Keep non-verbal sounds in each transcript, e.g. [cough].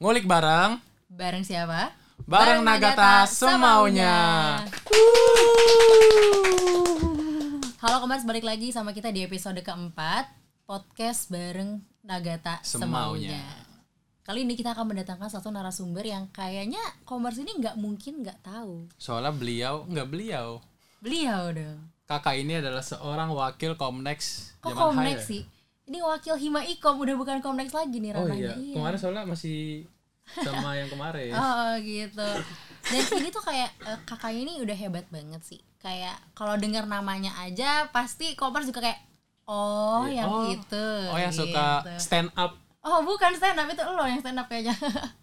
Ngulik bareng, Bareng siapa? bareng Nagata semaunya. Halo kemarin balik lagi sama kita di episode keempat Podcast bareng Nagata Semaunya. Semaunya, Kali ini kita akan mendatangkan satu narasumber yang kayaknya Komers ini nggak mungkin nggak tahu Soalnya beliau, nggak beliau. Beliau dong Kakak ini adalah seorang wakil Komnex Kok Komnex sih? Ini wakil Hima Ikom, udah bukan Komnex lagi nih Oh ranahnya iya, kemarin soalnya masih sama yang kemarin. [laughs] Oh gitu. Dan ini tuh kayak eh, kakak ini udah hebat banget sih. Kayak kalau dengar namanya aja pasti Komers juga kayak oh Iya. yang Oh. itu. Oh yang suka gitu. stand up. Oh bukan stand up itu lo yang stand up kayaknya. [laughs]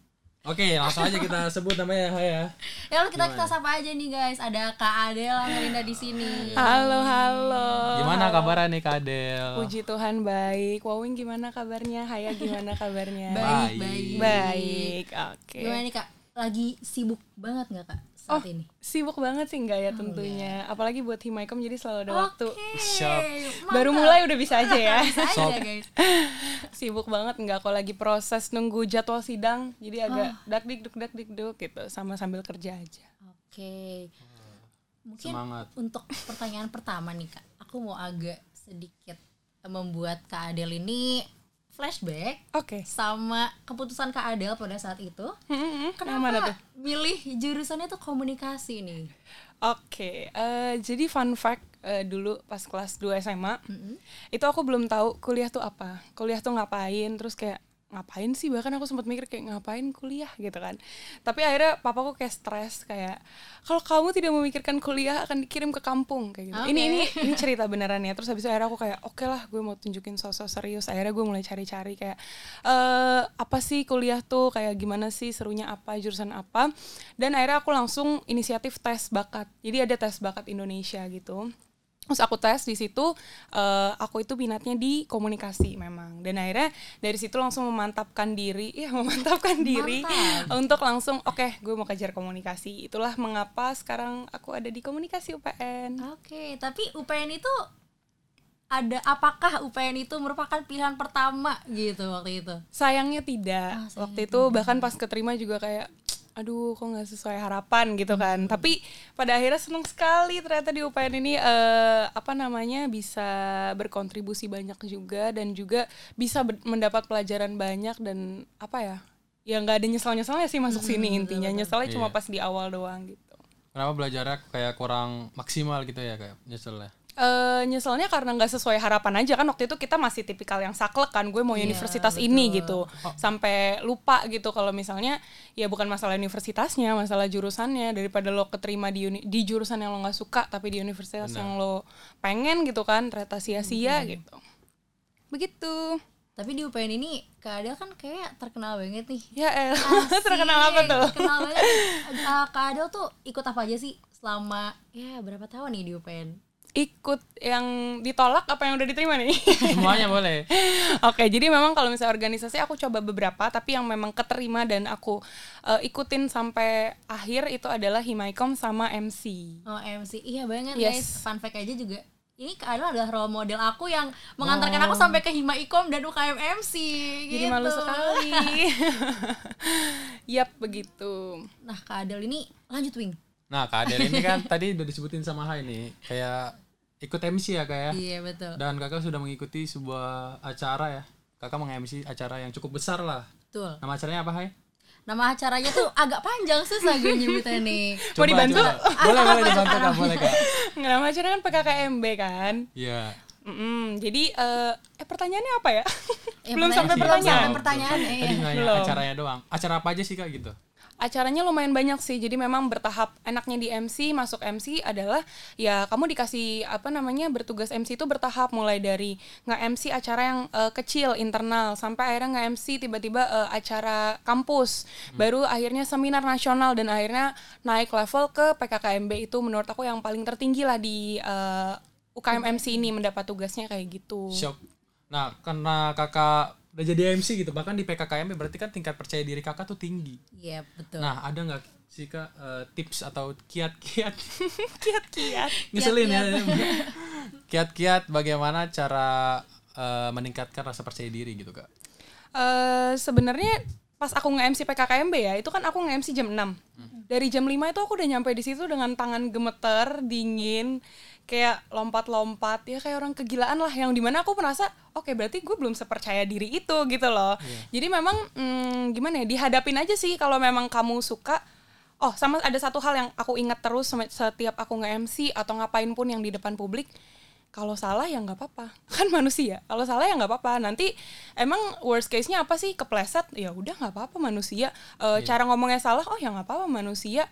Oke, langsung aja kita sebut namanya ya. ya kita kita sapa aja nih guys. Ada Kak Adel Melinda di sini. Halo, halo. Gimana kabarnya nih Kak Adel? Puji Tuhan baik. Wawing gimana kabarnya? Haya gimana kabarnya? [laughs] Baik, Baik. baik. Baik. Oke. Gimana nih Kak? Lagi sibuk banget nggak Kak saat Oh, ini? Sibuk banget sih enggak ya tentunya. Apalagi buat Himaikom jadi selalu ada waktu. Oke. Siap. Baru mulai udah bisa aja ya. Bisa aja guys. [laughs] Sibuk banget enggak kalau lagi proses nunggu jadwal sidang. Jadi agak Oh. dak dik duk dak dik duk gitu sama sambil kerja aja. Oke. Mungkin Semangat. untuk pertanyaan pertama nih kak, aku mau agak sedikit membuat kak Adel ini flashback Oke. sama keputusan kak Adel pada saat itu. Hmm, Kenapa Yang mana tuh? milih jurusannya tuh komunikasi nih? Oke, eh, jadi fun fact eh, dulu pas kelas 2 SMA, itu aku belum tahu kuliah tuh apa, kuliah tuh ngapain, terus kayak ngapain sih? Bahkan aku sempat mikir kayak ngapain kuliah? gitu kan. Tapi akhirnya papaku kayak stres kayak kalau kamu tidak memikirkan kuliah akan dikirim ke kampung. Kayak gitu. Ini ini ini cerita beneran ya. Terus habis itu akhirnya aku kayak oke lah gue mau tunjukin sosok serius. Akhirnya gue mulai cari-cari kayak eh apa sih kuliah tuh? Kayak gimana sih? Serunya apa? Jurusan apa? Dan akhirnya aku langsung inisiatif tes bakat. Jadi ada tes bakat Indonesia gitu Terus aku tes di situ, eh, aku itu minatnya di komunikasi memang. Dan akhirnya dari situ langsung memantapkan diri, [laughs] ya memantapkan diri untuk langsung, oke, gue mau kejar komunikasi. Itulah mengapa sekarang aku ada di komunikasi UPN. Oke, tapi UPN itu ada apakah UPN itu merupakan pilihan pertama gitu waktu itu? Sayangnya tidak. Waktu itu bahkan pas keterima juga kayak, aduh, kok nggak sesuai harapan gitu kan. Tapi pada akhirnya seneng sekali ternyata di UPN ini eh, apa namanya bisa berkontribusi banyak juga dan juga bisa mendapat pelajaran banyak dan apa ya? Ya nggak ada nyesel-nyeselnya sih masuk sini intinya. Nyeselnya cuma Iya. pas di awal doang gitu. Kenapa belajarnya kayak kurang maksimal gitu ya kayak nyeselnya? Eh nyeselnya karena nggak sesuai harapan aja. Kan waktu itu kita masih tipikal yang saklek kan gue mau Iya, universitas ini gitu. Sampai lupa gitu kalau misalnya ya bukan masalah universitasnya masalah jurusannya. Daripada lo keterima di uni- di jurusan yang lo nggak suka tapi di universitas yang lo pengen gitu kan ternyata sia-sia gitu. Begitu. Tapi di UPN ini Kak Adel kan kayak terkenal banget nih. ya el. Asik, [laughs] terkenal apa tuh? Terkenal banget. Uh, [laughs] Kak Adel tuh ikut apa aja sih selama ya berapa tahun nih di UPN? Ikut yang ditolak apa yang udah diterima nih [laughs] Semuanya boleh. Oke, jadi memang kalau misalnya organisasi aku coba beberapa, tapi yang memang keterima dan aku eh, ikutin sampai akhir itu adalah Himaikom sama MC. Oh MC, iya banget Yes. guys. Fun fact aja juga. Ini Kak Adel adalah role model aku yang mengantarkan aku sampai ke Hima Ikom dan UKM MC. Jadi gitu. malu sekali. [laughs] Yap, begitu. Nah Kak Adel ini lanjut Wing. Nah Kak Adel ini kan [laughs] tadi udah disebutin sama Hai nih kayak ikut MC ya kayak. Iya betul. Dan kakak sudah mengikuti sebuah acara ya. Kakak meng-MC acara yang cukup besar lah. Betul. Nama acaranya apa Hai? Nama acaranya tuh agak panjang susah gue nyebutnya nih. [laughs] Mau dibantu? coba. Boleh boleh dibantu kak, boleh kak. Nama acara kan PKKMB kan. Iya. Mm-mm, jadi eh, eh pertanyaannya apa ya? Ya, Belum pertanyaan- sampai belum pertanyaan. sampai pertanyaan. eh, Tadi iya. nanya Belum. acaranya doang. Acara apa aja sih kak gitu? Acaranya lumayan banyak sih jadi memang bertahap. Enaknya di MC masuk MC adalah ya kamu dikasih apa namanya bertugas MC itu bertahap. Mulai dari nggak MC acara yang eh, kecil internal sampai akhirnya nggak MC tiba-tiba eh, acara kampus. Baru akhirnya seminar nasional dan akhirnya naik level ke PKKMB itu menurut aku yang paling tertinggi lah di eh, UKM MC ini mendapat tugasnya kayak gitu. Shock. Nah karena kakak udah jadi MC gitu. Bahkan di PKKMB berarti kan tingkat percaya diri kakak tuh tinggi. Iya betul. Nah ada nggak sih kak eh, tips atau kiat-kiat? [laughs] Kiat-kiat. [laughs] Ngeselin ya. [laughs] Kiat-kiat. Bagaimana cara eh, meningkatkan rasa percaya diri gitu kak? Eh sebenarnya pas aku nge-MC PKKMB ya, itu kan aku nge-MC jam 6. Dari jam 5 itu aku udah nyampe di situ dengan tangan gemeter, dingin, kayak lompat-lompat, ya kayak orang kegilaan lah yang di mana aku merasa oke berarti gue belum sepercaya diri itu gitu loh. Jadi memang hmm, gimana ya dihadapin aja sih kalau memang kamu suka Oh, sama ada satu hal yang aku ingat terus setiap aku nge-MC atau ngapain pun yang di depan publik. Kalau salah ya nggak apa-apa, [laughs] kan manusia. Kalau salah ya nggak apa-apa. Nanti emang worst case-nya apa sih? Kepleset, ya udah nggak apa-apa manusia. Eh, Cara ngomongnya salah, oh ya nggak apa-apa manusia.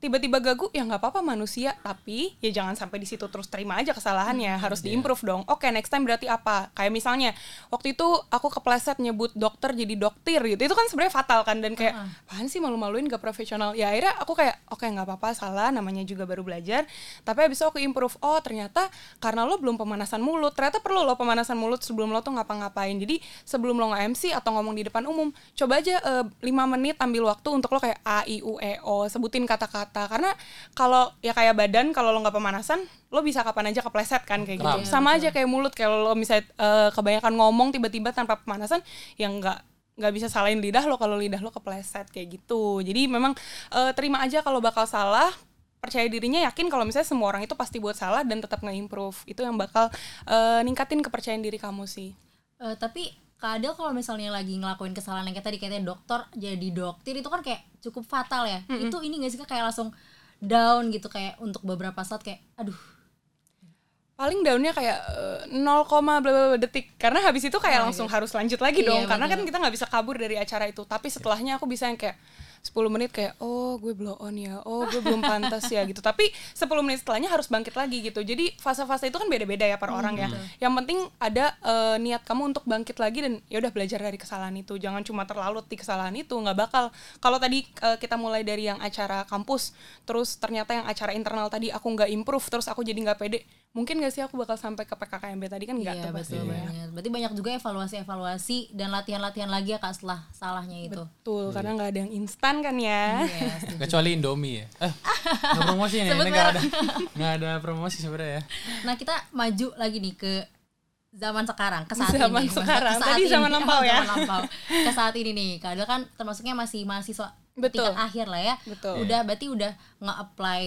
Tiba-tiba gagu, ya nggak apa-apa manusia. Tapi ya jangan sampai di situ terus terima aja kesalahannya. Harus diimprove dong. Oke, next time berarti apa? Kayak misalnya waktu itu aku kepleset nyebut dokter jadi dokter gitu. Itu kan sebenarnya fatal kan dan kayak apaan sih malu-maluin gak profesional. Ya akhirnya aku kayak oke nggak apa-apa salah namanya juga baru belajar. Tapi habis itu aku improve. Oh ternyata karena lo belum pemanasan mulut. Ternyata perlu lo pemanasan mulut sebelum lo tuh ngapa-ngapain. Jadi sebelum lo nge-MC atau ngomong di depan umum, coba aja eh, 5 menit ambil waktu untuk lo kayak A, I, U, E, O, sebutin kata-kata. Karena kalau ya kayak badan kalau lo nggak pemanasan, lo bisa kapan aja kepleset kan kayak gitu. Betul. Sama aja kayak mulut kalau lo misalnya eh, kebanyakan ngomong tiba-tiba tanpa pemanasan, yang nggak nggak bisa salahin lidah lo kalau lidah lo kepleset kayak gitu. Jadi memang eh, terima aja kalau bakal salah, percaya dirinya yakin kalau misalnya semua orang itu pasti buat salah dan tetap nge-improve. Itu yang bakal eh, ningkatin kepercayaan diri kamu sih. Eh, tapi Adel kalau misalnya lagi ngelakuin kesalahan yang kayak tadi katanya dokter jadi dokter itu kan kayak cukup fatal ya. Itu ini gak sih kayak langsung down gitu kayak untuk beberapa saat kayak aduh. Paling daunnya kayak eh, 0, bla bla bla detik. Karena habis itu kayak Oh, langsung iya. harus lanjut lagi Iya, dong karena kan kita nggak bisa kabur dari acara itu. Tapi setelahnya aku bisa yang kayak 10 menit kayak oh gue blow on ya. Oh gue belum pantas ya gitu. Tapi 10 menit setelahnya harus bangkit lagi gitu. Jadi fase-fase itu kan beda-beda ya per orang ya. yang penting ada eh, niat kamu untuk bangkit lagi dan ya udah belajar dari kesalahan itu. Jangan cuma terlalu di kesalahan itu nggak bakal. Kalau tadi eh, kita mulai dari yang acara kampus terus ternyata yang acara internal tadi aku nggak improve terus aku jadi nggak pede mungkin gak sih aku bakal sampai ke PKKMB tadi kan nggak iya tuh pasti betul banget. Berarti banyak juga evaluasi-evaluasi dan latihan-latihan lagi ya Kak setelah salahnya itu. betul karena nggak ada yang instan kan ya Iya, [laughs] setuju. Kecuali Indomie ya. Eh, nggak promosi nih. Ini nggak ada, nggak ada promosi sebenarnya ya. Nah kita maju lagi nih ke zaman sekarang ke saat Zaman ini sekarang. Ke saat Tadi ini. [laughs] zaman lampau ya. Zaman lampau. [laughs] ke saat ini nih Adel kan termasuknya masih mahasiswa Betul. tingkat akhir lah ya Betul. udah berarti udah nge-apply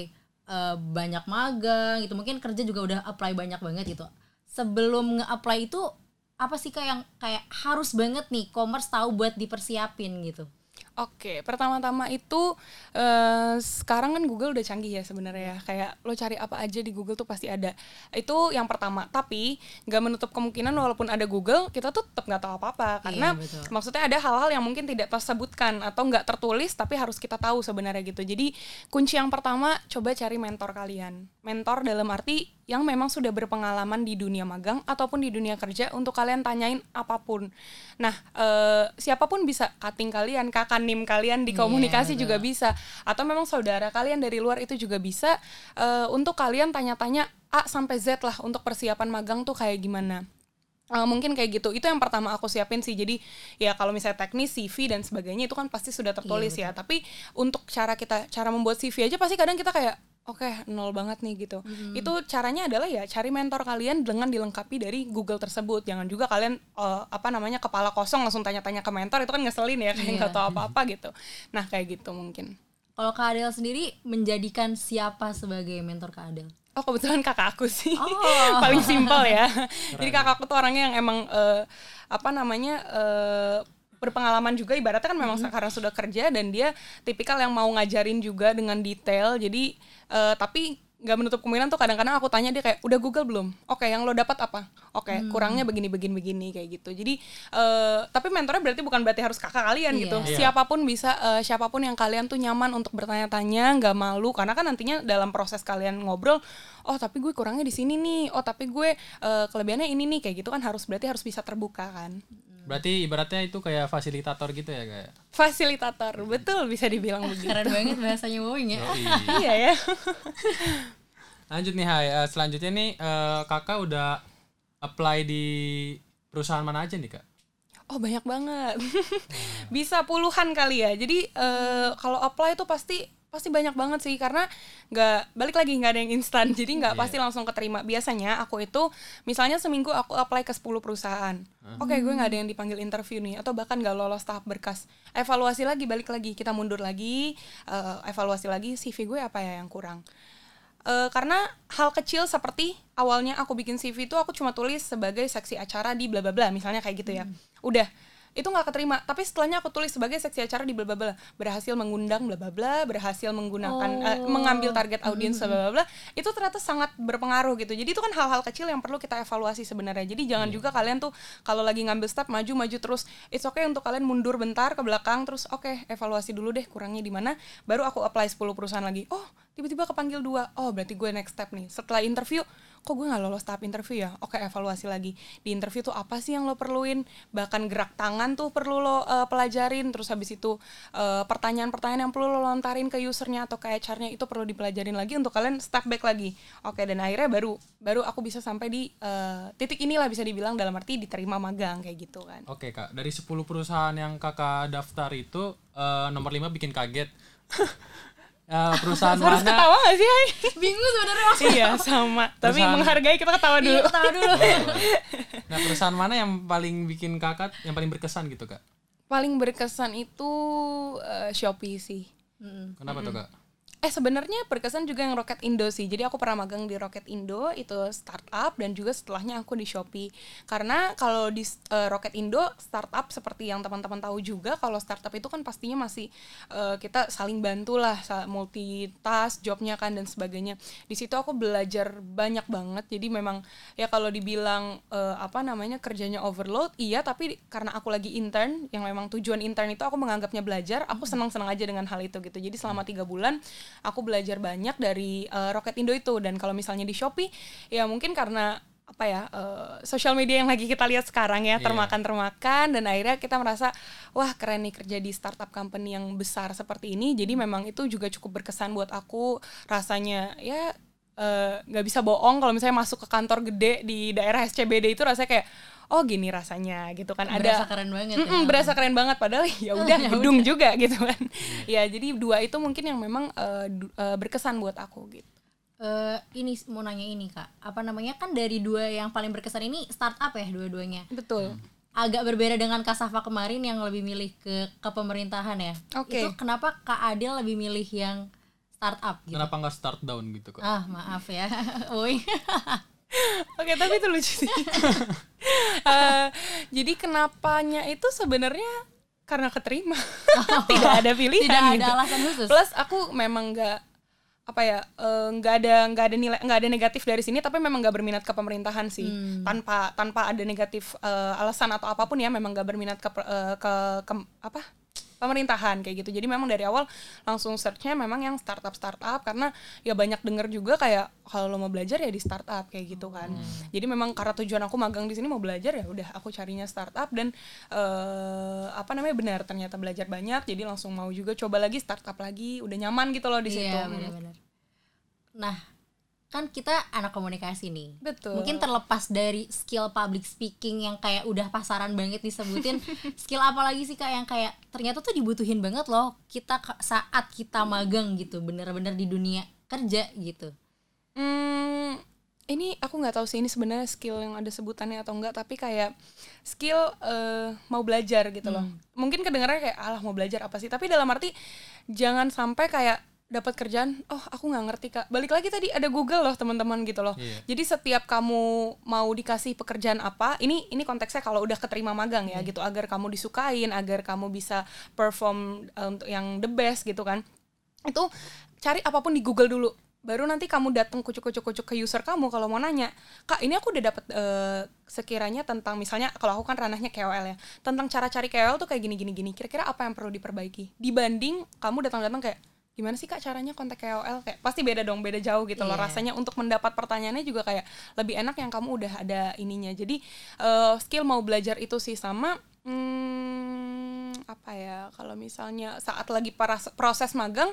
eh, banyak magang gitu. Mungkin kerja juga udah apply banyak banget gitu. Sebelum nge-apply itu apa sih kak yang kayak harus banget nih commerce tahu buat dipersiapin gitu Oke, pertama-tama itu eh, sekarang kan Google udah canggih ya sebenarnya ya. Kayak lo cari apa aja di Google tuh pasti ada. Itu yang pertama. Tapi nggak menutup kemungkinan walaupun ada Google, kita tuh tetap nggak tahu apa-apa. Karena Iya, betul. maksudnya ada hal-hal yang mungkin tidak tersebutkan atau nggak tertulis tapi harus kita tahu sebenarnya gitu. Jadi kunci yang pertama coba cari mentor kalian. Mentor dalam arti yang memang sudah berpengalaman di dunia magang ataupun di dunia kerja untuk kalian tanyain apa pun. Nah, eh, siapa pun bisa cutting kalian, kakak nim kalian di Iya, komunikasi betul. juga bisa atau memang saudara kalian dari luar itu juga bisa eh, untuk kalian tanya-tanya A sampai Z lah untuk persiapan magang tuh kayak gimana. Eh, mungkin kayak gitu itu yang pertama aku siapin sih jadi ya kalau misalnya teknis CV dan sebagainya itu kan pasti sudah tertulis ya tapi untuk cara kita cara membuat CV aja pasti kadang kita kayak oke nol banget nih gitu. Itu caranya adalah ya cari mentor kalian dengan dilengkapi dari Google tersebut. Jangan juga kalian eh, apa namanya kepala kosong langsung tanya-tanya ke mentor itu kan ngeselin ya kayak Iya. nggak tahu apa-apa gitu. Nah kayak gitu mungkin. Kalau Kak Adel sendiri menjadikan siapa sebagai mentor Kak Adel? Oh kebetulan kakak aku sih. Oh. [laughs] paling simpel ya. [laughs] Jadi kakak aku tuh orangnya yang emang eh, apa namanya eh, berpengalaman juga ibaratnya kan memang sekarang sudah kerja dan dia tipikal yang mau ngajarin juga dengan detail. Jadi eh, tapi nggak menutup kemungkinan tuh kadang-kadang aku tanya dia kayak udah Google belum? Oke yang lo dapat apa? Oke kurangnya begini begini begini kayak gitu. Jadi eh, tapi mentornya berarti bukan berarti harus kakak kalian gitu. Iya. Iya. Siapa pun bisa eh, siapa pun yang kalian tuh nyaman untuk bertanya-tanya nggak malu karena kan nantinya dalam proses kalian ngobrol oh tapi gue kurangnya di sini nih oh tapi gue eh, kelebihannya ini nih kayak gitu kan harus berarti harus bisa terbuka kan Berarti ibaratnya itu kayak fasilitator gitu ya kayak. fasilitator betul bisa dibilang begitu keren banget bahasanya Wowing ya [laughs] iya ya Lanjut nih Hai, Eh, selanjutnya nih eh, kakak udah apply di perusahaan mana aja nih kak? Oh banyak banget, [laughs] bisa puluhan kali ya. Jadi eh, kalau apply itu pasti pasti banyak banget sih karena nggak balik lagi nggak ada yang instan. Jadi nggak pasti langsung keterima. Biasanya aku itu misalnya seminggu aku apply ke 10 perusahaan. Oke gue nggak ada yang dipanggil interview nih atau bahkan nggak lolos tahap berkas. Evaluasi lagi balik lagi kita mundur lagi eh, evaluasi lagi CV gue apa ya yang kurang. Eh, karena hal kecil seperti awalnya aku bikin CV itu aku cuma tulis sebagai seksi acara di bla bla bla misalnya kayak gitu ya. Udah itu nggak keterima. Tapi setelahnya aku tulis sebagai seksi acara di bla bla bla. Berhasil mengundang bla bla bla berhasil menggunakan eh, mengambil target audiens bla bla bla itu ternyata sangat berpengaruh gitu. Jadi itu kan hal-hal kecil yang perlu kita evaluasi sebenarnya. Jadi jangan juga kalian tuh kalau lagi ngambil step maju maju terus. It's okay untuk kalian mundur bentar ke belakang terus oke evaluasi dulu deh kurangnya di mana. Baru aku apply 10 perusahaan lagi. Oh tiba-tiba kepanggil dua. Oh berarti gue next step nih. Setelah interview kok gue nggak lolos tahap interview ya? Oke evaluasi lagi. Di interview tuh apa sih yang lo perluin? Bahkan gerak tangan tuh perlu lo uh, pelajarin. Terus habis itu uh, pertanyaan-pertanyaan yang perlu lo lontarin ke usernya atau ke HR-nya itu perlu dipelajarin lagi untuk kalian step back lagi. Oke dan akhirnya baru baru aku bisa sampai di uh, titik inilah bisa dibilang dalam arti diterima magang kayak gitu kan. Oke kak, dari 10 perusahaan yang kakak daftar itu eh, nomor 5 bikin kaget. [laughs] Eh, [laughs] perusahaan harus mana? ketawa gak sih Hai? [laughs] bingung sebenarnya iya sama tapi Perusahaan- menghargai kita ketawa dulu Iya, ketawa dulu [laughs] Nah perusahaan mana yang paling bikin kakak, yang paling berkesan gitu kak? paling berkesan itu uh, Shopee sih Kenapa tuh kak? Eh sebenarnya berkesan juga yang Rocket Indo sih. Jadi aku pernah magang di Rocket Indo itu startup dan juga setelahnya aku di Shopee. Karena kalau di eh, Rocket Indo startup seperti yang teman-teman tahu juga kalau startup itu kan pastinya masih eh, kita saling bantu lah multitask jobnya kan dan sebagainya. Di situ aku belajar banyak banget. Jadi memang ya kalau dibilang eh, apa namanya kerjanya overload iya tapi karena aku lagi intern yang memang tujuan intern itu aku menganggapnya belajar aku senang-senang aja dengan hal itu gitu jadi selama tiga bulan aku belajar banyak dari eh, Rocket Indo itu dan kalau misalnya di Shopee ya mungkin karena apa ya eh, sosial media yang lagi kita lihat sekarang ya Iya. termakan termakan dan akhirnya kita merasa wah keren nih kerja di startup company yang besar seperti ini jadi memang itu juga cukup berkesan buat aku rasanya ya eh, nggak bisa bohong kalau misalnya masuk ke kantor gede di daerah SCBD itu rasanya kayak oh gini rasanya gitu kan. Berasa ada keren banget Mm-mm, ya. berasa keren banget padahal [laughs] ya udah gedung juga gitu kan. [laughs] Ya jadi dua itu mungkin yang memang du- eh, berkesan buat aku gitu. Eh, ini mau nanya ini kak. Apa namanya? Kan dari dua yang paling berkesan ini startup ya dua-duanya. Betul. Agak berbeda dengan Kasafa kemarin yang lebih milih ke ke pemerintahan ya. Oke. itu kenapa kak Adil lebih milih yang startup gitu? Kenapa nggak start down gitu kak? ah maaf ya. [laughs] Woi Oke, tapi itu lucu sih. [laughs] Eh, jadi kenapanya itu sebenarnya karena keterima. [laughs] tidak ada pilihan tidak ada gitu. alasan khusus Plus aku memang nggak apa ya eh, nggak ada nggak ada nilai nggak ada negatif dari sini tapi memang nggak berminat ke pemerintahan sih tanpa tanpa ada negatif eh, alasan atau apa pun ya memang nggak berminat ke, eh, ke ke- apa pemerintahan kayak gitu. Jadi memang dari awal langsung searchnya memang yang startup startup karena ya banyak denger juga kayak kalau lo mau belajar ya di startup kayak gitu kan. Jadi memang karena tujuan aku magang di sini mau belajar ya udah aku carinya startup dan eh apa namanya benar ternyata belajar banyak jadi langsung mau juga coba lagi startup lagi udah nyaman gitu loh di situ. Iya benar-benar. Nah kan kita anak komunikasi nih. Betul. mungkin terlepas dari skill public speaking yang kayak udah pasaran banget disebutin [laughs] skill apa lagi sih kak yang kayak ternyata tuh dibutuhin banget loh kita saat kita magang gitu bener-bener di dunia kerja gitu. Hmm, ini aku nggak tahu sih ini sebenarnya skill yang ada sebutannya atau enggak tapi kayak skill eh, mau belajar gitu loh. Mungkin kedengarannya kayak alah mau belajar apa sih? Tapi dalam arti jangan sampai kayak dapat kerjaan oh aku nggak ngerti kak. Balik lagi tadi ada Google loh teman-teman gitu loh. Iya. jadi setiap kamu mau dikasih pekerjaan apa ini ini konteksnya kalau udah keterima magang ya gitu. Agar kamu disukain agar kamu bisa perform eh, untuk yang the best gitu kan. Itu cari apa pun di Google dulu. Baru nanti kamu datang kucuk-kucuk-kucuk ke user kamu kalau mau nanya kak ini aku udah dapat eh, sekiranya tentang misalnya kalau aku kan ranahnya KOL ya tentang cara cari KOL tuh kayak gini gini gini. Kira-kira apa yang perlu diperbaiki? Dibanding kamu datang-datang kayak gimana sih kak caranya kontak KOL kayak pasti beda dong beda jauh gitu loh. Iya. rasanya untuk mendapat pertanyaannya juga kayak lebih enak yang kamu udah ada ininya. Jadi eh, skill mau belajar itu sih sama hmm, apa ya kalau misalnya saat lagi proses magang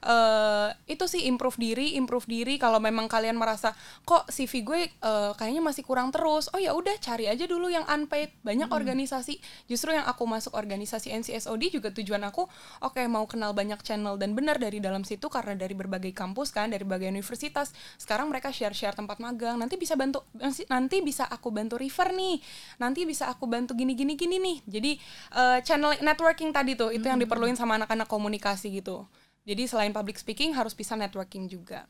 eh itu sih improve diri improve diri. Kalau memang kalian merasa kok CV gue eh, kayaknya masih kurang terus. Oh ya udah cari aja dulu yang unpaid. Banyak organisasi. Justru yang aku masuk organisasi NCSOD juga tujuan aku oke mau kenal banyak channel. Dan benar dari dalam situ karena dari berbagai kampus kan dari berbagai universitas sekarang mereka share share tempat magang. Nanti bisa bantu nanti- bisa aku bantu refer nih. Nanti bisa aku bantu gini gini gini nih. Jadi eh, channel networking tadi tuh itu yang diperluin sama anak-anak komunikasi gitu jadi selain public speaking harus bisa networking juga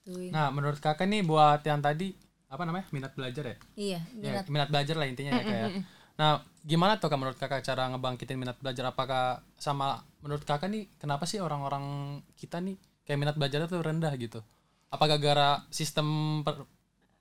Tuh. Nah, menurut kakak nih buat yang tadi apa namanya minat belajar ya? Iya, Ya, minat. minat belajar lah intinya ya kayak. Nah, gimana tuh kak menurut kakak cara ngebangkitin minat belajar? Apakah sama menurut kakak nih kenapa sih orang-orang kita nih kayak minat belajarnya tuh rendah gitu? Apakah gara sistem per-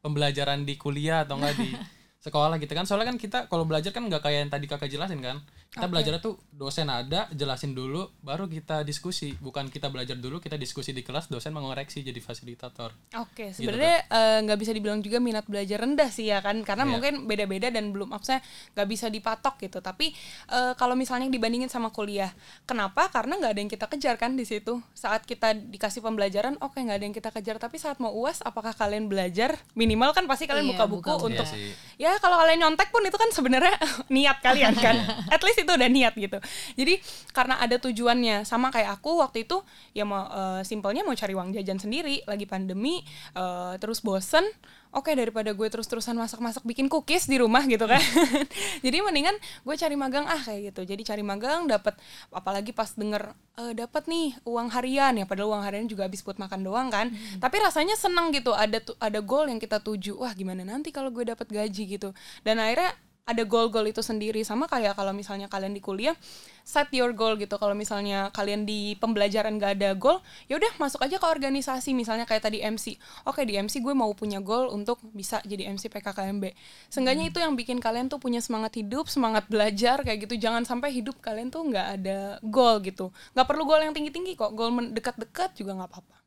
pembelajaran di kuliah atau enggak di [laughs] sekolah gitu kan? Soalnya kan kita kalau belajar kan nggak kayak yang tadi kakak jelasin kan? Kita belajarnya tuh dosen ada, jelasin dulu, baru kita diskusi. Bukan kita belajar dulu, kita diskusi di kelas, dosen mengoreksi jadi fasilitator. Oke, sebenarnya eh, nggak bisa dibilang juga minat belajar rendah sih ya kan, karena Iya. mungkin beda-beda dan belum maksudnya nggak bisa dipatok gitu. Tapi eh, kalau misalnya dibandingin sama kuliah, kenapa? Karena nggak ada yang kita kejar kan di situ. Saat kita dikasih pembelajaran, oke nggak ada yang kita kejar. Tapi saat mau uas, apakah kalian belajar? Minimal kan pasti kalian Iya, buka buku buka untuk Iya ya kalau kalian nyontek pun itu kan sebenarnya [laughs] niat kalian kan at least [laughs] itu udah niat gitu. Jadi karena ada tujuannya. Sama kayak aku waktu itu ya mau eh, simpelnya mau cari uang jajan sendiri. Lagi pandemi eh, terus bosen. Oke daripada gue terus-terusan masak-masak bikin cookies di rumah gitu kan. [laughs] Jadi mendingan gue cari magang. Ah kayak gitu. Jadi cari magang dapat apalagi pas denger eh, dapat nih uang harian. Ya padahal uang harian juga habis buat makan doang kan. Tapi rasanya seneng gitu. Ada ada goal yang kita tuju. Wah gimana nanti kalau gue dapat gaji gitu. Dan akhirnya ada goal-goal itu sendiri. Sama kayak kalau misalnya kalian di kuliah set your goal gitu. Kalau misalnya kalian di pembelajaran gak ada goal ya udah masuk aja ke organisasi. Misalnya kayak tadi MC oke di MC gue mau punya goal untuk bisa jadi MC PKKMB seenggaknya itu yang bikin kalian tuh punya semangat hidup semangat belajar kayak gitu. Jangan sampai hidup kalian tuh nggak ada goal gitu. Nggak perlu goal yang tinggi-tinggi kok. Goal dekat-dekat juga nggak apa-apa.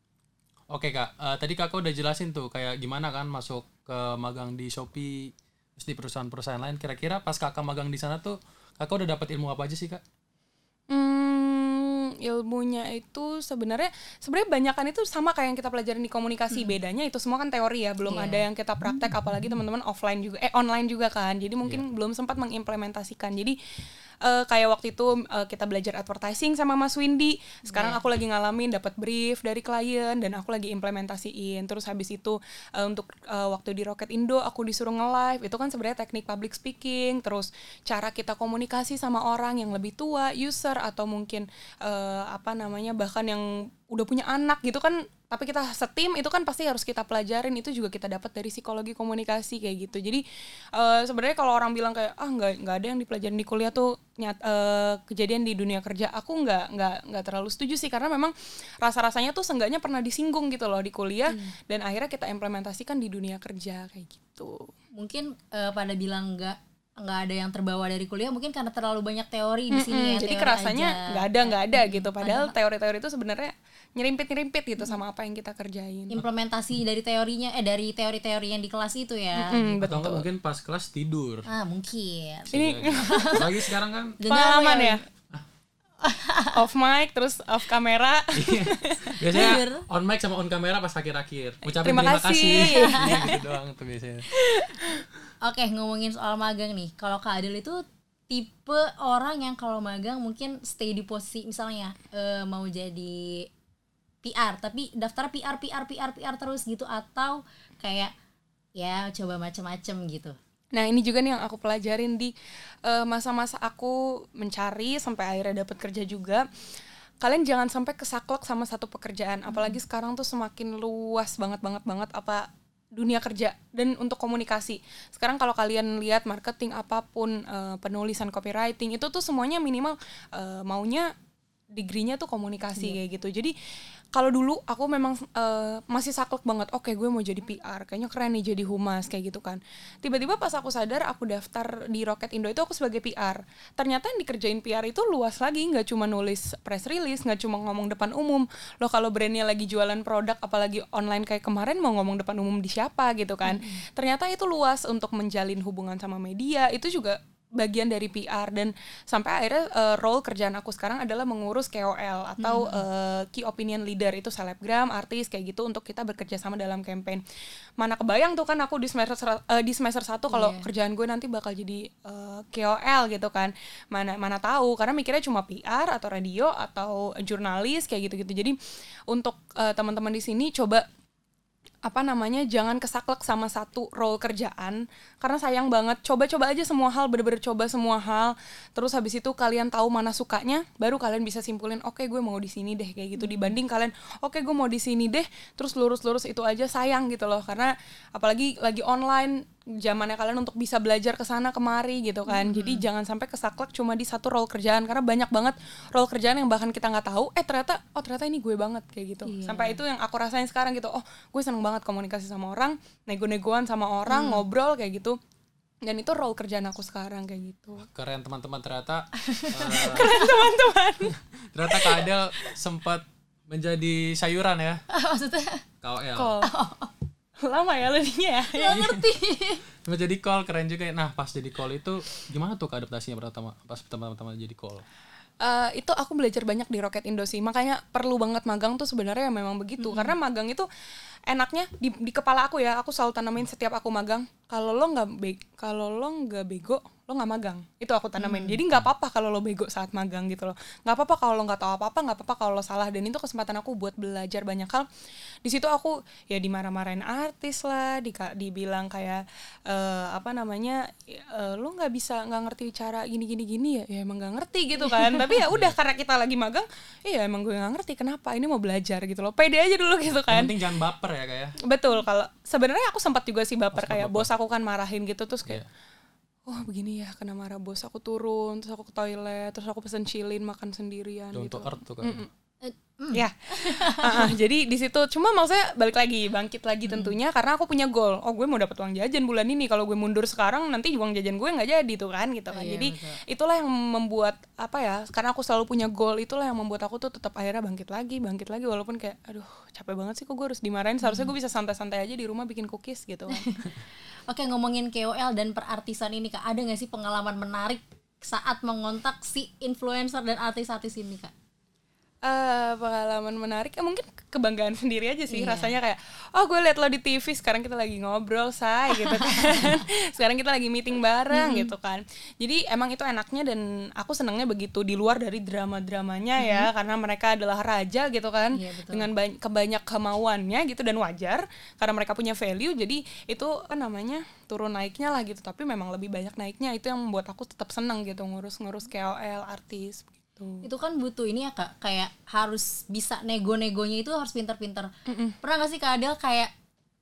Oke kak, Eh, tadi kakak udah jelasin tuh kayak gimana kan masuk ke magang di Shopee, terus di perusahaan-perusahaan lain. Kira-kira pas kakak magang di sana tuh, kakak udah dapat ilmu apa aja sih kak? Hmm, ilmunya itu sebenarnya sebenarnya banyakan itu sama kayak yang kita pelajarin di komunikasi. Bedanya itu semua kan teori ya, belum Iya. ada yang kita praktek apalagi teman-teman offline juga eh online juga kan. Jadi mungkin belum sempat mengimplementasikan. Jadi eh, kayak waktu itu eh, kita belajar advertising sama Mas Windy. Sekarang aku lagi ngalamin dapat brief dari klien dan aku lagi implementasiin. Terus habis itu eh, untuk eh, waktu di Rocket Indo aku disuruh nge-live. Itu kan sebenarnya teknik public speaking, terus cara kita komunikasi sama orang yang lebih tua, user atau mungkin eh, apa namanya bahkan yang udah punya anak gitu kan tapi kita setim itu kan pasti harus kita pelajarin itu juga kita dapat dari psikologi komunikasi kayak gitu. Jadi eh, sebenarnya kalau orang bilang kayak ah nggak nggak ada yang dipelajarin di kuliah tuh nyat eh, kejadian di dunia kerja aku nggak nggak nggak terlalu setuju sih. Karena memang rasa rasanya tuh seenggaknya pernah disinggung gitu loh di kuliah dan akhirnya kita implementasikan di dunia kerja kayak gitu. Mungkin eh, pada bilang nggak nggak ada yang terbawa dari kuliah mungkin karena terlalu banyak teori di sini Mm, ya. jadi kerasanya nggak ada nggak ada gitu padahal teori-teori itu sebenarnya nyerimpit nyerimpit gitu sama apa yang kita kerjain implementasi dari teorinya eh dari teori-teori yang di kelas itu ya. Hmm, Atau enggak mungkin pas kelas tidur. Ah, mungkin. ini Lagi sekarang kan [laughs] pengalaman Jangan ya off mic terus off kamera Iya. biasanya on mic sama on kamera pas akhir-akhir. Ucapin Terima terima, kasih. kasih. [laughs] Iya, gitu doang tuh biasanya. Oke, ngomongin soal magang nih. Kalau Kak Adil itu tipe orang yang kalau magang mungkin stay di posisi misalnya eh, mau jadi PR, tapi daftar PR PR PR PR terus gitu atau kayak ya coba macem-macem gitu. Nah ini juga nih yang aku pelajarin di eh, masa-masa aku mencari sampai akhirnya dapat kerja juga. Kalian jangan sampai kesaklek sama satu pekerjaan, apalagi sekarang tuh semakin luas banget banget banget apa dunia kerja dan untuk komunikasi. Sekarang kalau kalian lihat marketing apa pun eh, penulisan copywriting itu tuh semuanya minimal eh, maunya degree-nya tuh komunikasi kayak gitu. Jadi kalau dulu aku memang eh, masih saklek banget. Oke, gue mau jadi PR. Kayaknya keren nih jadi humas kayak gitu kan. Tiba-tiba pas aku sadar aku daftar di Rocket Indo itu aku sebagai PR. Ternyata yang dikerjain PR itu luas lagi, nggak cuma nulis press release, nggak cuma ngomong depan umum. Loh kalau brandnya lagi jualan produk apalagi online kayak kemarin mau ngomong depan umum di siapa gitu kan. Ternyata itu luas untuk menjalin hubungan sama media. Itu juga bagian dari PR dan sampai akhirnya uh, role kerjaan aku sekarang adalah mengurus KOL atau uh, key opinion leader itu selebgram, artis kayak gitu untuk kita bekerja sama dalam campaign. Mana kebayang tuh kan aku di semester uh, di semester satu kalau Iya. kerjaan gue nanti bakal jadi uh, KOL gitu kan. Mana mana tahu karena mikirnya cuma PR atau radio atau jurnalis kayak gitu-gitu. Jadi untuk uh, teman-teman di sini coba apa namanya jangan kesaklek sama satu role kerjaan. Karena sayang banget coba-coba aja semua hal bener-bener coba semua hal. Terus habis itu kalian tahu mana sukanya baru kalian bisa simpulin oke gue mau di sini deh kayak gitu. Dibanding kalian oke gue mau di sini deh terus lurus-lurus itu aja sayang gitu loh. Karena apalagi lagi online zamannya kalian untuk bisa belajar ke sana kemari gitu kan. Jadi jangan sampai kesaklek cuma di satu role kerjaan karena banyak banget role kerjaan yang bahkan kita nggak tahu eh ternyata oh ternyata ini gue banget kayak gitu. Iya. sampai itu yang aku rasain sekarang gitu oh gue seneng banget komunikasi sama orang nego-negoan sama orang ngobrol kayak gitu. Dan itu role kerjaan aku sekarang kayak gitu. Keren teman-teman ternyata [laughs] keren teman-teman. [laughs] ternyata Kak Adel sempat menjadi sayuran ya. Maksudnya? KOL [laughs] lama ya ladinya ya? Nggak ngerti. Sempat jadi call keren juga ya. nah pas jadi call itu gimana tuh adaptasinya pertama pas pertama-tama jadi call? Eh, itu aku belajar banyak di Rocket Indo sih. Makanya perlu banget magang tuh sebenarnya memang begitu. Karena magang itu enaknya di, di kepala aku ya. Aku selalu tanamin setiap aku magang. Kalau lo nggak kalau lo nggak bego lo nggak magang. Itu aku tanamin. Jadi nggak apa-apa kalau lo bego saat magang gitu loh. Nggak apa-apa kalau lo nggak tahu apa-apa nggak apa-apa kalau lo salah. Dan itu kesempatan aku buat belajar banyak hal. Di situ aku ya dimarah-marahin artis lah di dibilang kayak eh, apa namanya eh, lo nggak bisa nggak ngerti cara gini gini gini ya? Ya emang nggak ngerti gitu kan. [laughs] Tapi ya udah karena kita lagi magang iya emang gue nggak ngerti kenapa ini mau belajar gitu loh. Pede aja dulu gitu yang kan. penting jangan baper ya kayak betul kalau sebenarnya aku sempat juga sih baper. Sempat kayak baper. bos aku kan marahin gitu terus kayak Iya. Oh begini ya kena marah bos aku turun terus aku ke toilet terus aku pesen chillin makan sendirian down gitu. earth tuh kan Eh, ya. [laughs] Ah, ah, jadi di situ cuma maksudnya balik lagi bangkit lagi tentunya karena aku punya goal. Oh gue mau dapat uang jajan bulan ini. Kalau gue mundur sekarang nanti uang jajan gue nggak jadi tuh kan gitu kan. Iya, jadi betul. itulah yang membuat apa ya karena aku selalu punya goal itulah yang membuat aku tuh tetap akhirnya bangkit lagi bangkit lagi walaupun kayak aduh capek banget sih kok gue harus dimarahin? Seharusnya gue bisa santai-santai aja di rumah bikin cookies gitu kan. [laughs] Oke ngomongin KOL dan perartisan ini kak, ada nggak sih pengalaman menarik saat mengontak si influencer dan artis-artis ini kak? Eh pengalaman menarik. Ya mungkin kebanggaan sendiri aja sih Iya. rasanya kayak oh gue liat lo di TV sekarang kita lagi ngobrol say [laughs] gitu kan. Sekarang kita lagi meeting bareng gitu kan. Jadi emang itu enaknya dan aku senangnya begitu di luar dari drama dramanya ya karena mereka adalah raja gitu kan Iya, betul. dengan ba- kebanyak kemauannya gitu dan wajar karena mereka punya value. Jadi itu apa namanya turun naiknya lah gitu. Tapi memang lebih banyak naiknya. Itu yang membuat aku tetap senang gitu ngurus-ngurus KOL artis gitu. Itu kan butuh ini ya kak, kayak harus bisa nego-negonya itu harus pinter-pinter. Pernah gak sih kak Adel kayak,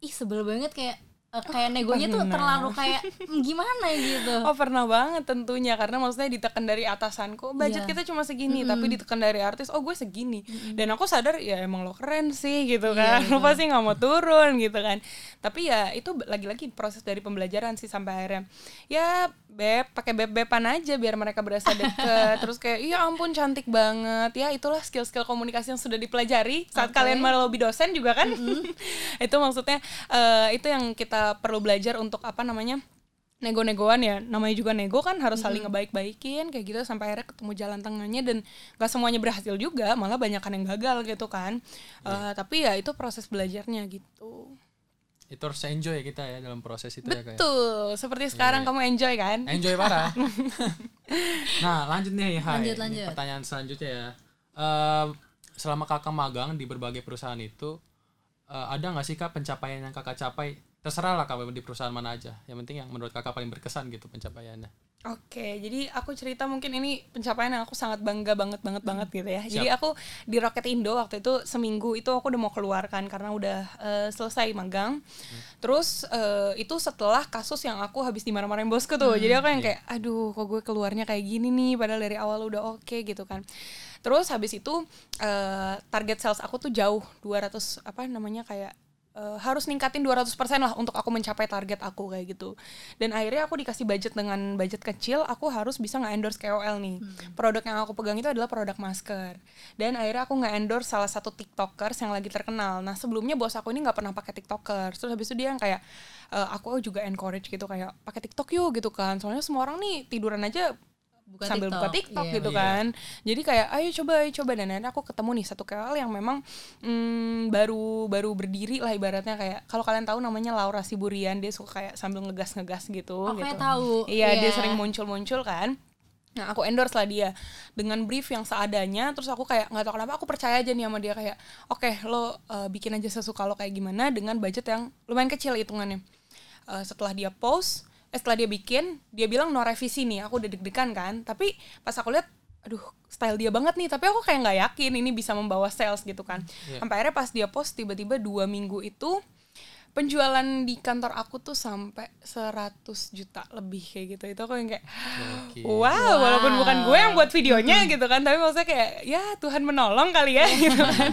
ih sebel banget kayak eh, kayak negonya tuh pernah. terlalu kayak "Hmm, gimana gitu. Oh pernah banget tentunya karena maksudnya ditekan dari atasanku budget Iya. kita cuma segini tapi ditekan dari artis oh gue segini. Dan aku sadar ya emang lo keren sih gitu kan. lo [laughs] pasti nggak mau turun gitu kan. Tapi ya itu lagi-lagi proses dari pembelajaran sih sampai akhirnya. Ya beb pakai beb beban aja biar mereka berasa deket. [laughs] Terus kayak iya ampun cantik banget. Ya itulah skill-skill komunikasi yang sudah dipelajari saat Oke. kalian melobi dosen juga kan. [laughs] Itu maksudnya eh, itu yang kita perlu belajar untuk apa namanya nego-negoan ya. Namanya juga nego kan harus saling ngebaik-baikin kayak gitu sampai akhirnya ketemu jalan tengahnya dan gak semuanya berhasil juga malah banyak kan yang gagal gitu kan. Eh, tapi ya itu proses belajarnya gitu. Itu harus enjoy ya kita ya dalam proses itu ya kayak betul seperti sekarang kamu enjoy kan? Enjoy parah. [laughs] Nah lanjut nih Hai. Lanjut, Ini pertanyaan selanjutnya ya. Eh, selama kakak magang di berbagai perusahaan itu eh, ada nggak sih kak pencapaian yang kakak capai terserah lah kak di perusahaan mana aja yang penting yang menurut kakak paling berkesan gitu pencapaiannya Oke, jadi aku cerita mungkin ini pencapaian yang aku sangat bangga banget banget banget gitu ya. Jadi aku di Rocket Indo waktu itu seminggu itu aku udah mau keluarkan karena udah eh, selesai magang. Terus eh, itu setelah kasus yang aku habis dimarah-marahin bosku tuh. Jadi aku yang kayak aduh kok gue keluarnya kayak gini nih padahal dari awal udah oke gitu kan. Terus habis itu eh, target sales aku tuh jauh 200 apa namanya kayak eh, harus ningkatin 200% lah untuk aku mencapai target aku kayak gitu. Dan akhirnya aku dikasih budget dengan budget kecil, aku harus bisa nge-endorse KOL nih. Produk yang aku pegang itu adalah produk masker. Dan akhirnya aku nge-endorse salah satu TikTokers yang lagi terkenal. Nah, sebelumnya bos aku ini nggak pernah pakai TikTokers. Terus habis itu dia yang kayak eh, aku juga encourage gitu kayak pakai TikTok yuk gitu kan. Soalnya semua orang nih tiduran aja Buka sambil buka TikTok, TikTok iya. gitu Iya. kan. Jadi kayak ayo coba ayo coba dan akhirnya aku ketemu nih satu KOL yang memang mm, baru baru berdiri lah ibaratnya kayak kalau kalian tahu namanya Laura Siburian dia suka kayak sambil ngegas-ngegas gitu Oh, gitu. tahu. Iya, dia Iya. sering muncul-muncul kan. Nah, aku endorse lah dia dengan brief yang seadanya. Terus aku kayak nggak tahu kenapa aku percaya aja nih sama dia kayak, oke lo uh, bikin aja sesuka lo kayak gimana dengan budget yang lumayan kecil hitungannya. Uh, setelah dia post, eh setelah dia bikin, dia bilang no revisi nih. Aku udah deg-degan kan. Tapi pas aku lihat, aduh style dia banget nih. Tapi aku kayak nggak yakin ini bisa membawa sales gitu kan. Iya. Sampai akhirnya pas dia post tiba-tiba dua minggu itu penjualan di kantor aku tuh sampai 100 juta lebih kayak gitu. Itu aku yang kayak Gokil. wow, walaupun bukan gue yang buat videonya gitu kan tapi maksudnya kayak ya Tuhan menolong kali ya [laughs] gitu kan.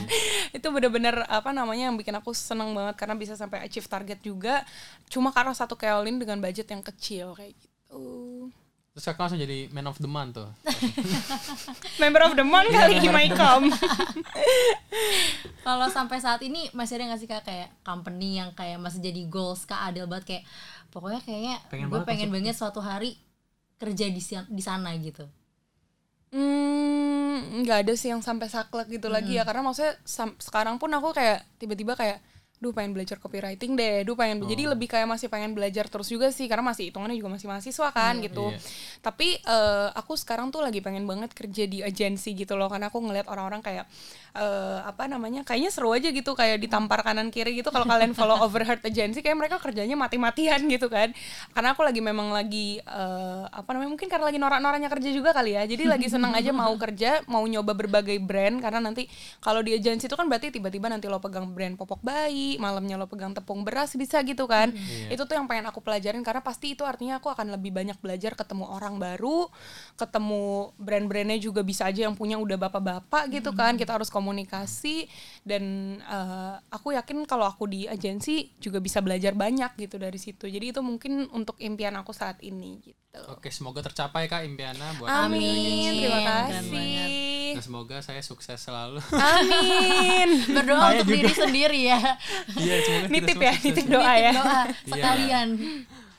Itu bener-bener apa namanya yang bikin aku seneng banget karena bisa sampai achieve target juga. Cuma karena satu keolin dengan budget yang kecil kayak gitu Terus kakak langsung jadi man of the month tuh. [laughs] member of the month kali Imaikom [laughs] Kalau sampai saat ini masih ada nggak sih kak kayak company yang kayak masih jadi goals kak Adel banget kayak pokoknya kayaknya Pengen gue banget pengen banget suatu hari kerja di di sana gitu. Hmm, nggak ada sih yang sampai saklek gitu lagi ya. Karena maksudnya sam- sekarang pun aku kayak tiba-tiba kayak duh pengen belajar copywriting deh, duh pengen jadi lebih kayak masih pengen belajar terus juga sih karena masih hitungannya juga masih mahasiswa kan gitu. Iya. Tapi eh, aku sekarang tuh lagi pengen banget kerja di agensi gitu loh karena aku ngeliat orang-orang kayak eh, apa namanya kayaknya seru aja gitu kayak ditampar kanan kiri gitu kalau kalian follow Overheard Agency kayak mereka kerjanya mati-matian [laughs] gitu kan. Karena aku lagi memang lagi eh, apa namanya mungkin karena lagi norak-noraknya kerja juga kali ya. Jadi lagi senang aja mau [laughs] kerja, mau nyoba berbagai brand karena nanti kalau di agensi itu kan berarti tiba-tiba nanti lo pegang brand popok bayi, malamnya lo pegang tepung beras bisa gitu kan. Itu tuh yang pengen aku pelajarin karena pasti itu artinya aku akan lebih banyak belajar ketemu orang baru, ketemu brand-brandnya juga bisa aja yang punya udah bapak-bapak gitu kan. Kita harus komunikasi dan eh, aku yakin kalau aku di agensi juga bisa belajar banyak gitu dari situ. Jadi itu mungkin untuk impian aku saat ini gitu. Oke, semoga tercapai Kak impiannya buat Amin, terima kasih. Dan semoga saya sukses selalu. Amin. [laughs] Berdoa untuk juga. diri sendiri ya. Iya, semoga kita Nitip ya, sukses. nitip doa ya. Doa sekalian.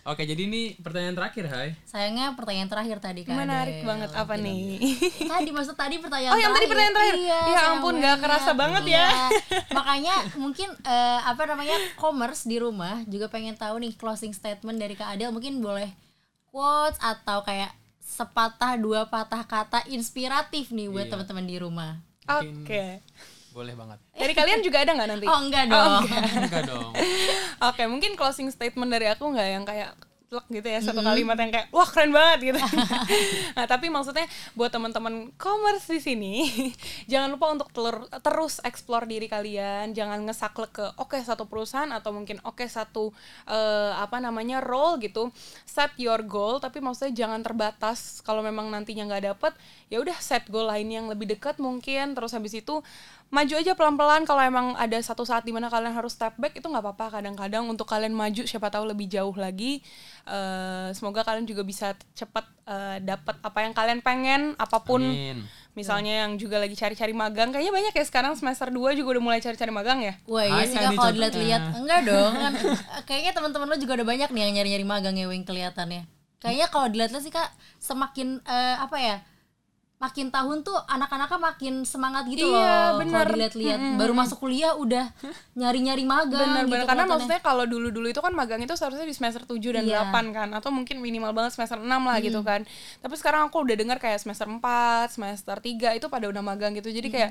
Oke, jadi ini pertanyaan terakhir, Hai. Sayangnya pertanyaan terakhir tadi kan. Menarik banget apa nih? Tadi maksud tadi pertanyaan Oh, yang tadi pertanyaan terakhir. Iya, Ya ampun, nggak kerasa banget ya. Iya. Makanya mungkin eh, apa namanya commerce di rumah juga pengen tahu nih closing statement dari Kak Adel mungkin boleh quotes atau kayak sepatah dua patah kata inspiratif nih buat Iya. teman-teman di rumah. Oke. Boleh banget. Dari kalian juga ada nggak nanti? Oh enggak dong. [laughs] Enggak dong. Oke, mungkin closing statement dari aku nggak yang kayak plek gitu ya satu kalimat yang kayak wah keren banget gitu. [laughs] nah tapi maksudnya buat teman-teman commerce di sini [laughs] jangan lupa untuk telur- terus explore diri kalian, jangan ngesaklek ke oke satu perusahaan atau mungkin oke satu eh, apa namanya role gitu. Set your goal tapi maksudnya jangan terbatas kalau memang nantinya nggak dapet ya udah set goal lain yang lebih dekat mungkin terus habis itu maju aja pelan-pelan. Kalau emang ada satu saat di mana kalian harus step back itu nggak apa-apa. Kadang-kadang untuk kalian maju siapa tahu lebih jauh lagi. Eh, semoga kalian juga bisa cepat eh, dapat apa yang kalian pengen apa pun. Amin. misalnya yang juga lagi cari-cari magang. Kayaknya banyak ya sekarang semester 2 juga udah mulai cari-cari magang ya? Wah iya sih kalau dilihat-lihat. Enggak dong kan. [laughs] Kayaknya teman-teman lo juga udah banyak nih yang nyari-nyari magang ya Wing kelihatannya. Kayaknya kalau dilihat sih kak semakin eh, apa ya makin tahun tuh anak-anaknya makin semangat gitu Iya, loh bener. kalau dilihat-lihat baru masuk kuliah udah [laughs] nyari-nyari magang benar-benar gitu karena kelihatannya. maksudnya kalau dulu-dulu itu kan magang itu seharusnya di semester 7 dan Iya. 8 kan atau mungkin minimal banget semester 6 lah gitu kan. Tapi sekarang aku udah dengar kayak semester 4, semester 3 itu pada udah magang gitu. Jadi kayak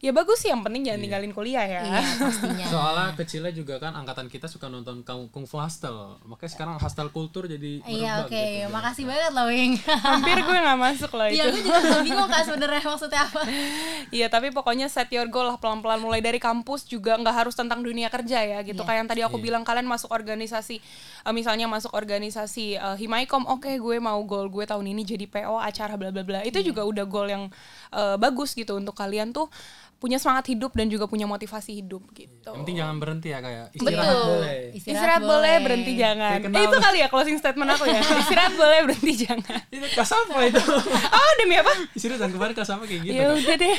ya bagus sih yang penting jangan tinggalin kuliah ya. iya pastinya. [laughs] Soalnya kecilnya juga kan angkatan kita suka nonton Kung Kung Fu Hustle. Makanya sekarang hustle kultur jadi iya oke. gitu. makasih banget loh Wing. [laughs] Hampir gue nggak masuk loh iya itu. gue juga bingung kak sebenarnya maksudnya apa. [laughs] Iya tapi pokoknya set your goal lah pelan-pelan. Mulai dari kampus juga nggak harus tentang dunia kerja ya gitu. Iya. kayak yang tadi aku bilang kalian masuk organisasi eh, misalnya masuk organisasi eh, Himaikom oke gue mau goal gue tahun ini jadi PO acara bla bla bla. Itu juga udah goal yang eh, bagus gitu untuk kalian tuh punya semangat hidup dan juga punya motivasi hidup gitu. Yang penting jangan berhenti ya kayak Betul. istirahat boleh. Istirahat, boleh, berhenti jangan. Kayak Eh, itu kali ya closing statement aku ya. [laughs] Istirahat boleh, berhenti jangan. Itu kas [laughs] apa itu? Oh, demi apa? Istirahat dan kemarin kas apa kayak gitu. Ya udah deh.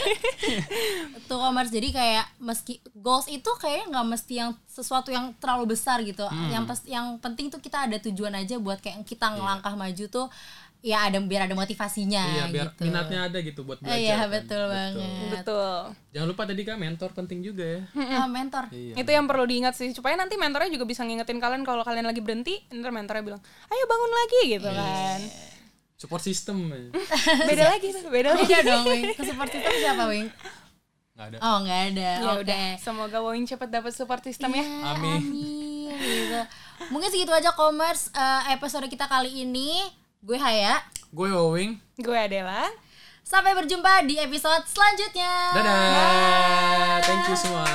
[laughs] tuh commerce jadi kayak meski goals itu kayaknya nggak mesti yang sesuatu yang terlalu besar gitu Hmm. yang pes- yang penting tuh kita ada tujuan aja buat kayak kita Iya. ngelangkah maju tuh ya ada biar ada motivasinya Iya, biar gitu minatnya ada gitu buat Eh, belajar. iya kan. betul banget Betul. Jangan lupa tadi kan mentor penting juga ya. Ah, mentor Iya. Itu yang perlu diingat sih supaya nanti mentornya juga bisa ngingetin kalian kalau kalian lagi berhenti, ntar mentornya bilang, "Ayo bangun lagi" gitu Iya. kan. Support system. ya. [laughs] Beda lagi, beda lagi. beda dong Wing ke support system siapa Wing Nggak ada. oh nggak ada Ya oke udah, semoga Wowing cepet dapat support system ya. Iya, Amin. amin gitu. mungkin segitu aja commerce eh, episode kita kali ini Gue Haya. Gue Owing, Gue Adela. Sampai berjumpa di episode selanjutnya. Dadah. Bye. Thank you semua.